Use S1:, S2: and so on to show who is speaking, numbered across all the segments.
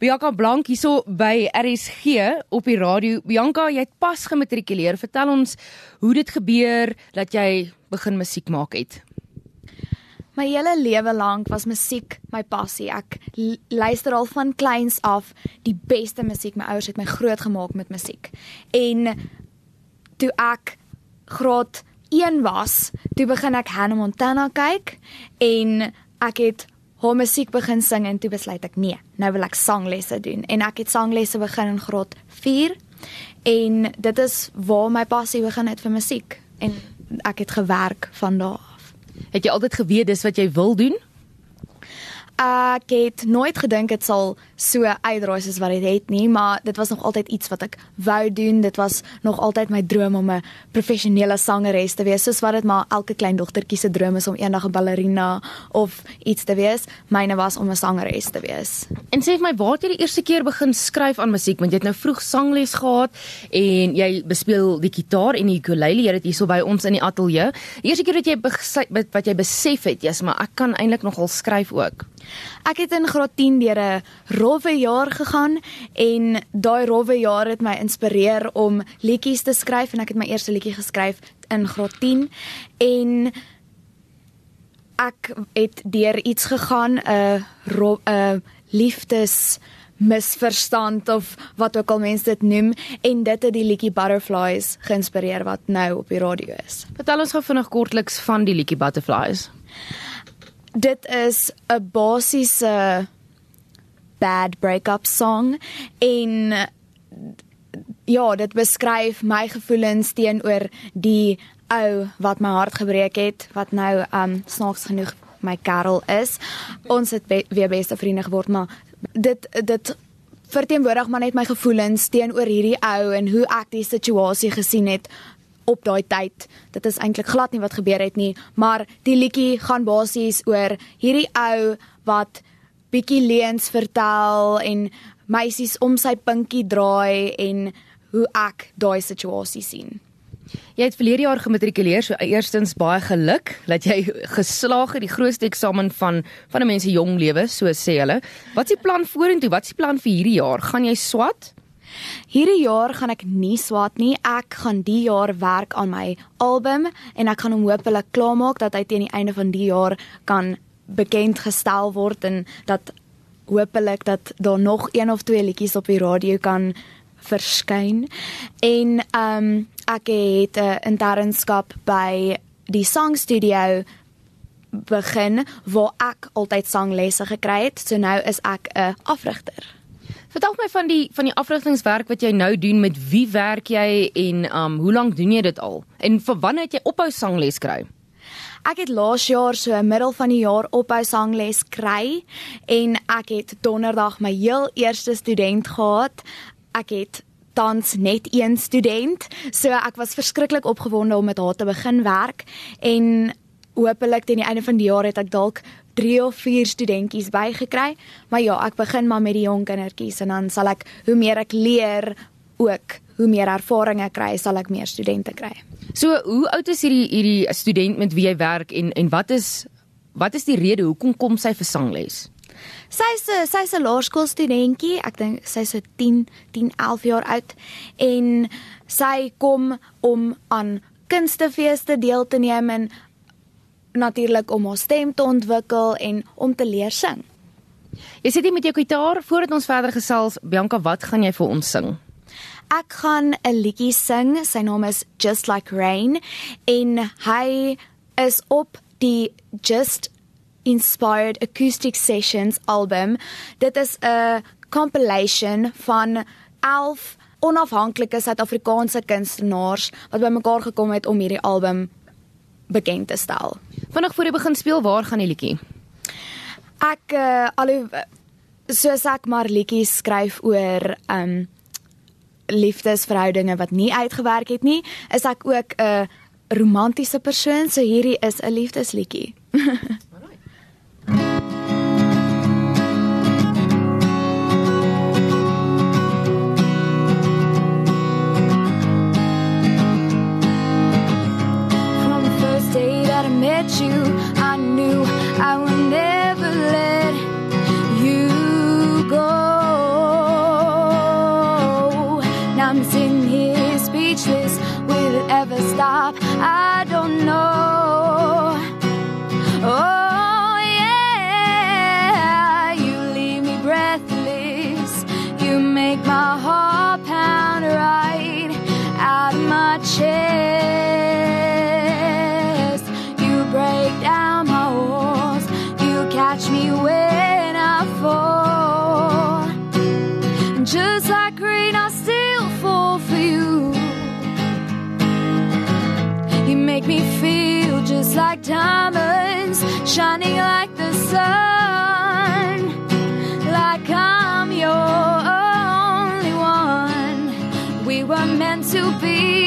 S1: Bianca Blank hierso by RSG op die radio. Bianca, jy het pas gematrikuleer. Vertel ons hoe dit gebeur dat jy begin musiek maak het.
S2: My hele lewe lank was musiek my passie. Ek luister al van kleins af die beste musiek. My ouers het my grootgemaak met musiek. En toe ek graad 1 was, toe begin ek Hannah Montana kyk en ek het haar musiek begin sing en toe besluit ek nee, nou wil ek sanglesse doen en ek het sanglesse begin in graad 4 en dit is waar my passie begin het vir musiek en ek het gewerk van daar af.
S1: Het jy altyd geweet dis wat jy wil doen?
S2: Ek het nooit gedink dit sal so uitdraai soos wat dit het nie, maar dit was nog altyd iets wat ek wou doen. Dit was nog altyd my droom om 'n professionele sangeres te wees, soos wat dit maar elke klein dogtertjie se droom is om eendag 'n ballerina of iets te wees. Myne was om 'n sangeres te wees.
S1: En sê vir my, waar het jy die eerste keer begin skryf aan musiek? Want jy het nou vroeg sangles gehad en jy bespeel die gitaar en die ukulele. Jy het hierso by ons in die ateljee. Die eerste keer dat jy wat jy besef het, jy's maar ek kan eintlik nogal skryf ook.
S2: Ek het in graad 10 deur 'n rowwe jaar gegaan en daai rowwe jaar het my inspireer om liedjies te skryf en ek het my eerste liedjie geskryf in graad 10 en ek het deur iets gegaan 'n 'n liefdes misverstand of wat ook al mense dit noem en dit het die liedjie Butterflies geïnspireer wat nou op die radio is.
S1: Vertel ons gou vinnig kortliks van die liedjie Butterflies
S2: dit is 'n basiese bad breakup song en ja, dit beskryf my gevoelens teenoor die ou wat my hart gebreek het, wat nou um snaaks genoeg my Karel is. Ons het be weer beste vriende geword, maar dit dit verteenwoordig maar net my gevoelens teenoor hierdie ou en hoe ek die situasie gesien het op daai tyd. Dit is eintlik glad nie wat gebeur het nie, maar die liedjie gaan basies oor hierdie ou wat bietjie leuns vertel en meisies om sy pinkie draai en hoe ek daai situasie sien.
S1: Jy het verlede jaar gematrikuleer, so eerstens baie geluk dat jy geslaag het die grootste eksamen van van 'n mens se jong lewe, so sê hulle. Wat is die plan vorentoe? Wat is die plan vir hierdie jaar? Gaan jy swat?
S2: Hierdie jaar gaan ek nie swaat nie. Ek gaan die jaar werk aan my album en ek gaan hom hopelik klaarmaak dat hy teen die einde van die jaar kan bekend gestel word en dat hopelik dat daar nog een of twee liedjies op die radio kan verskyn. En ehm um, ek het 'n internskap by die sangstudio begin waar ek altyd sanglesse gekry het. So nou is ek 'n afrigter.
S1: Vertel my van die van die afrigtingswerk wat jy nou doen met wie werk jy en um hoe lank doen jy dit al? En vir wanneer het jy ophou sangles kry?
S2: Ek het laas jaar so in middel van die jaar ophou sangles kry en ek het donderdag my heel eerste student gehad. Ek het tans net een student. So ek was verskriklik opgewonde om met haar te begin werk en hopelik teen die einde van die jaar het ek dalk 3 of 4 studentjies bygekry. Maar ja, ek begin maar met die jong kindertjies en dan sal ek hoe meer ek leer ook hoe meer ervaring ek kry, sal ek meer studente kry.
S1: So, hoe oud is hierdie hierdie student met wie jy werk en en wat is wat is die rede hoekom kom sy vir sangles?
S2: Sy's 'n sy's 'n laerskoolstudentjie. Ek dink sy's so 10, 10, 11 jaar oud en sy kom om aan kunstefeeste deel te neem en natuurlik om haar stem te ontwikkel en om te leer sing.
S1: Jy sit hier met jou gitaar voordat ons verder gesels. Bianca, wat gaan jy vir ons sing?
S2: Ek gaan 'n liedjie sing. Sy naam is Just Like Rain en hy is op die Just Inspired Acoustic Sessions album. Dit is 'n compilation van 11 onafhanklike Suid-Afrikaanse kunstenaars wat bymekaar gekom het om hierdie album bekend te stel.
S1: Vinnig voor jy begin speel, waar gaan die liedjie?
S2: Ek uh, al soos ek maar liedjies skryf oor um liefdesverhoudinge wat nie uitgewerk het nie, is ek ook 'n romantiese persoon, so hierdie is 'n liefdesliedjie. you, I knew I would never let you go. Now I'm sitting here speechless. Will it ever stop? I don't know. To be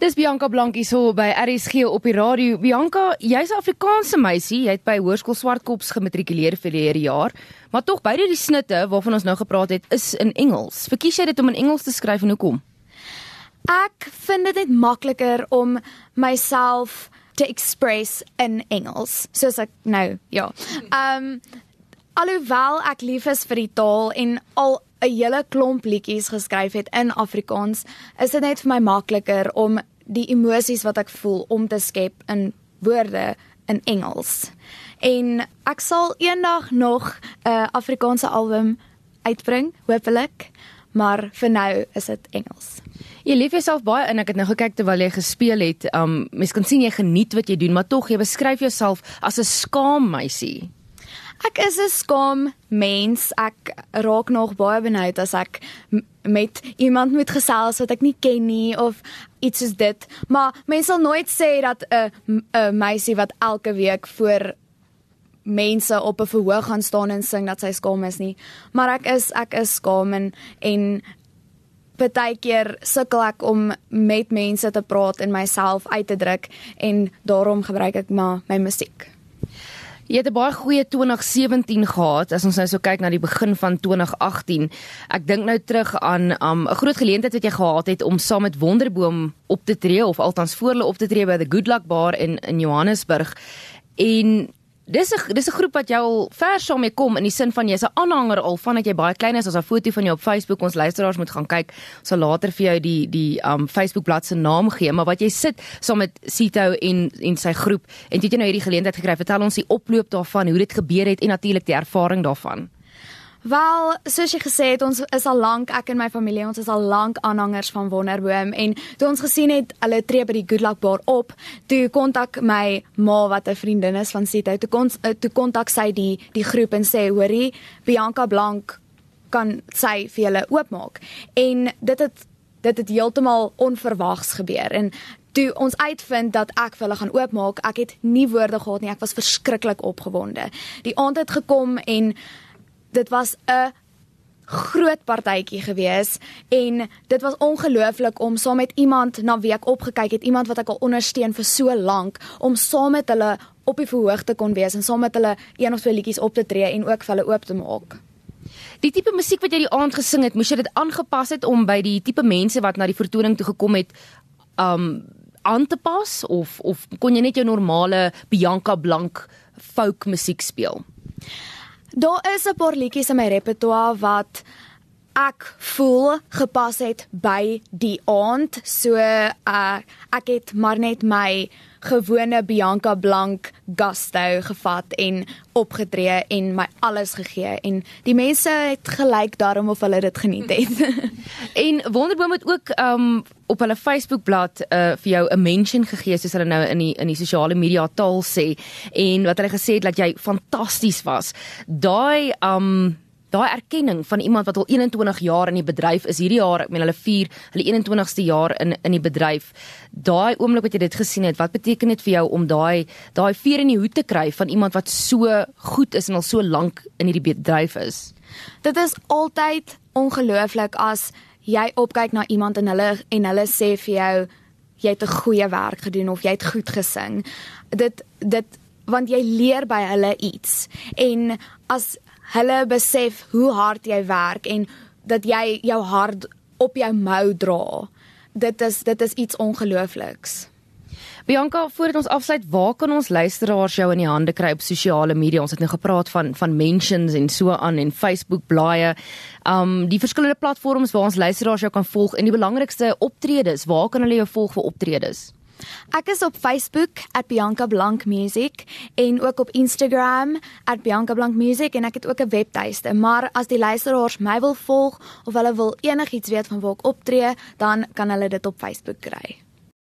S1: Dis Bianca Blankie so by RSG op die radio. Bianca, jy's 'n Afrikaanse meisie. Jy het by Hoërskool Swartkops gematrikuleer vir die hele jaar, maar tog beide die snitte waarvan ons nou gepraat het, is in Engels. Verkies jy dit om in Engels te skryf en hoekom?
S2: Ek vind dit net makliker om myself te express in Engels, soos ek nou, ja. Um alhoewel ek lief is vir die taal en al 'n hele klomp liedjies geskryf het in Afrikaans, is dit net vir my makliker om die emosies wat ek voel om te skep in woorde in Engels. En ek sal eendag nog 'n Afrikaanse album uitbring, hopelik, maar vir nou is dit Engels.
S1: Jy leef jouself baie in. Ek het nou gekyk terwyl jy gespeel het. Um mens kan sien jy geniet wat jy doen, maar tog jy beskryf jouself as 'n skaam meisie.
S2: Ek is 'n skaam mens. Ek raak nog baie benoud as ek met iemand moet gesels wat ek nie ken nie of iets soos dit. Maar mense sal nooit sê dat 'n 'n meisie wat elke week voor mense op 'n verhoog gaan staan en sing dat sy skaam is nie. Maar ek is ek is skaam en, en partykeer sukkel ek om met mense te praat en myself uit te druk en daarom gebruik ek maar my musiek.
S1: Jy het 'n baie goeie 2017 gehad as ons nou so kyk na die begin van 2018. Ek dink nou terug aan um, 'n groot geleentheid wat jy gehad het om saam met Wonderboom op te tree of althans voor hulle op te tree by the Good Luck Bar in in Johannesburg. En dis 'n dis 'n groep wat jou al ver saam mee kom in die sin van jy's 'n aanhanger al vandat jy baie klein is. Ons 'n foto van jou op Facebook. Ons luisteraars moet gaan kyk. Ons sal later vir jou die die um Facebook bladsy se naam gee, maar wat jy sit saam met Sito en en sy groep en het jy nou hierdie geleentheid gekry. Vertel ons die oploop daarvan, hoe dit gebeur het en natuurlik die ervaring daarvan.
S2: Wel, soos jy gesê het, ons is al lank ek en my familie, ons is al lank aanhangers van Wonderboom en toe ons gesien het hulle tree by die Good Luck Bar op, toe kontak my ma wat 'n vriendin is van Sito, toe kon toe kontak sy die die groep en sê, "Hoerie, Bianca Blank kan sy vir julle oopmaak." En dit het dit het heeltemal onverwags gebeur en toe ons uitvind dat ek vir hulle gaan oopmaak, ek het nie woorde gehad nie, ek was verskriklik opgewonde. Die aand het gekom en dit was 'n groot partytjie gewees en dit was ongelooflik om saam met iemand na wie ek opgekyk het, iemand wat ek al ondersteun vir so lank, om saam met hulle op die verhoog te kon wees en saam met hulle een of twee liedjies op te tree en ook vir hulle oop te maak.
S1: Die tipe musiek wat jy die aand gesing het, moes jy dit aangepas het om by die tipe mense wat na die vertoning toe gekom het um aan te pas of of kon jy net jou normale Bianca Blank folk musiek speel?
S2: Daar is 'n paar liedjies in my repertoire wat ek voel gepas het by die aand. So uh ek het maar net my gewone Bianca Blank gusto gevat en opgetree en my alles gegee en die mense het gelyk daarom of hulle dit geniet het.
S1: En Wonderboom het ook um op hulle Facebookblad uh vir jou 'n mention gegee soos hulle nou in die in die sosiale media taal sê en wat hulle gesê het dat jy fantasties was. Daai um daai erkenning van iemand wat al 21 jaar in die bedryf is hierdie jaar, ek meen hulle vier hulle 21ste jaar in in die bedryf. Daai oomblik wat jy dit gesien het, wat beteken dit vir jou om daai daai veer in die hoed te kry van iemand wat so goed is en al so lank in hierdie bedryf is?
S2: Dit is altyd ongelooflik as jy opkyk na iemand en hulle en hulle sê vir jou jy het 'n goeie werk gedoen of jy het goed gesing. Dit dit want jy leer by hulle iets. En as hulle besef hoe hard jy werk en dat jy jou hart op jou mou dra. Dit is dit is iets ongeloofliks.
S1: Bianca, voordat ons afsluit, waar kan ons luisteraars jou in die hande kry op sosiale media? Ons het nou gepraat van van mentions en so aan en Facebook blaaie. Um die verskillende platforms waar ons luisteraars jou kan volg en die belangrikste optredes, waar kan hulle jou volg vir optredes?
S2: Ek is op Facebook @biancablankmusic en ook op Instagram @biancablankmusic en ek het ook 'n webtuiste. Maar as die luisteraars my wil volg of hulle wil enigiets weet van waar ek optree, dan kan hulle dit op Facebook kry.